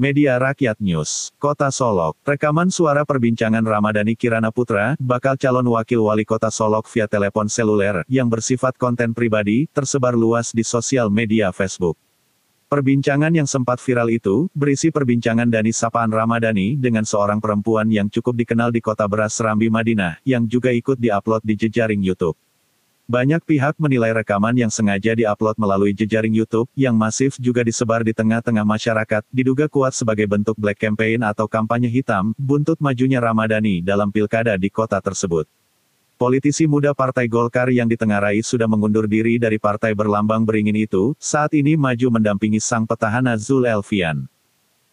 Media Rakyat News, Kota Solok, rekaman suara perbincangan Ramadhani Kirana Putra, bakal calon wakil wali kota Solok via telepon seluler, yang bersifat konten pribadi, tersebar luas di sosial media Facebook. Perbincangan yang sempat viral itu, berisi perbincangan Dani Sapaan Ramadhani dengan seorang perempuan yang cukup dikenal di kota beras Serambi Madinah, yang juga ikut diupload di jejaring YouTube. Banyak pihak menilai rekaman yang sengaja diupload melalui jejaring YouTube, yang masif juga disebar di tengah-tengah masyarakat, diduga kuat sebagai bentuk black campaign atau kampanye hitam, buntut majunya Ramadhani dalam pilkada di kota tersebut. Politisi muda Partai Golkar yang ditengarai sudah mengundur diri dari partai berlambang beringin itu, saat ini maju mendampingi sang petahana Zul Elfian.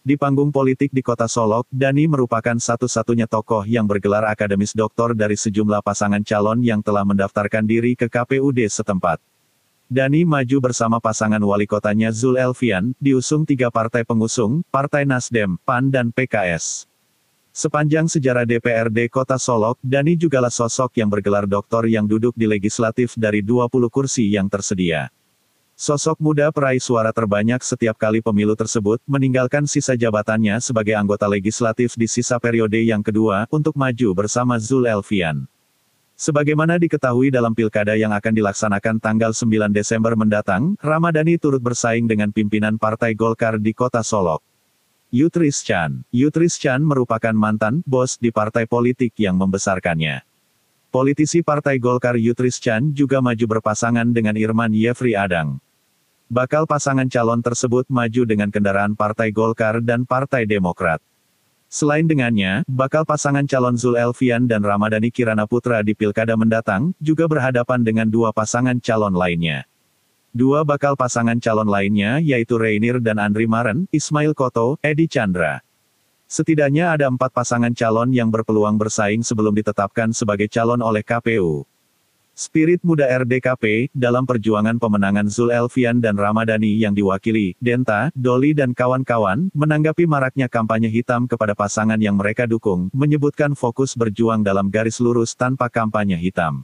Di panggung politik di kota Solok, Dani merupakan satu-satunya tokoh yang bergelar akademis doktor dari sejumlah pasangan calon yang telah mendaftarkan diri ke KPUD setempat. Dani maju bersama pasangan wali kotanya Zul Elfian, diusung tiga partai pengusung, Partai Nasdem, PAN dan PKS. Sepanjang sejarah DPRD Kota Solok, Dani jugalah sosok yang bergelar doktor yang duduk di legislatif dari 20 kursi yang tersedia. Sosok muda peraih suara terbanyak setiap kali pemilu tersebut, meninggalkan sisa jabatannya sebagai anggota legislatif di sisa periode yang kedua, untuk maju bersama Zul Elfian. Sebagaimana diketahui dalam pilkada yang akan dilaksanakan tanggal 9 Desember mendatang, Ramadhani turut bersaing dengan pimpinan Partai Golkar di kota Solok. Yutris Chan. Yutris Chan merupakan mantan bos di partai politik yang membesarkannya. Politisi Partai Golkar Yutris Chan juga maju berpasangan dengan Irman Yefri Adang. Bakal pasangan calon tersebut maju dengan kendaraan Partai Golkar dan Partai Demokrat. Selain dengannya, bakal pasangan calon Zul Elfian dan Ramadhani Kirana Putra di pilkada mendatang, juga berhadapan dengan dua pasangan calon lainnya. Dua bakal pasangan calon lainnya yaitu Reinir dan Andri Maren, Ismail Koto, Edi Chandra. Setidaknya ada empat pasangan calon yang berpeluang bersaing sebelum ditetapkan sebagai calon oleh KPU. Spirit Muda RDKP, dalam perjuangan pemenangan Zul Elfian dan Ramadhani yang diwakili, Denta, Doli dan kawan-kawan, menanggapi maraknya kampanye hitam kepada pasangan yang mereka dukung, menyebutkan fokus berjuang dalam garis lurus tanpa kampanye hitam.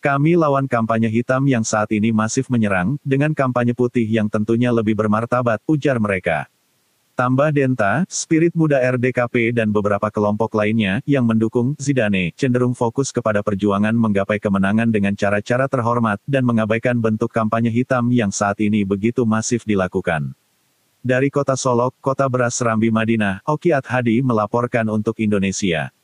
Kami lawan kampanye hitam yang saat ini masif menyerang, dengan kampanye putih yang tentunya lebih bermartabat, ujar mereka. Tambah Denta, Spirit Muda RDKP dan beberapa kelompok lainnya, yang mendukung Zidane, cenderung fokus kepada perjuangan menggapai kemenangan dengan cara-cara terhormat, dan mengabaikan bentuk kampanye hitam yang saat ini begitu masif dilakukan. Dari kota Solok, kota beras Serambi Madinah, Oki Hadi melaporkan untuk Indonesia.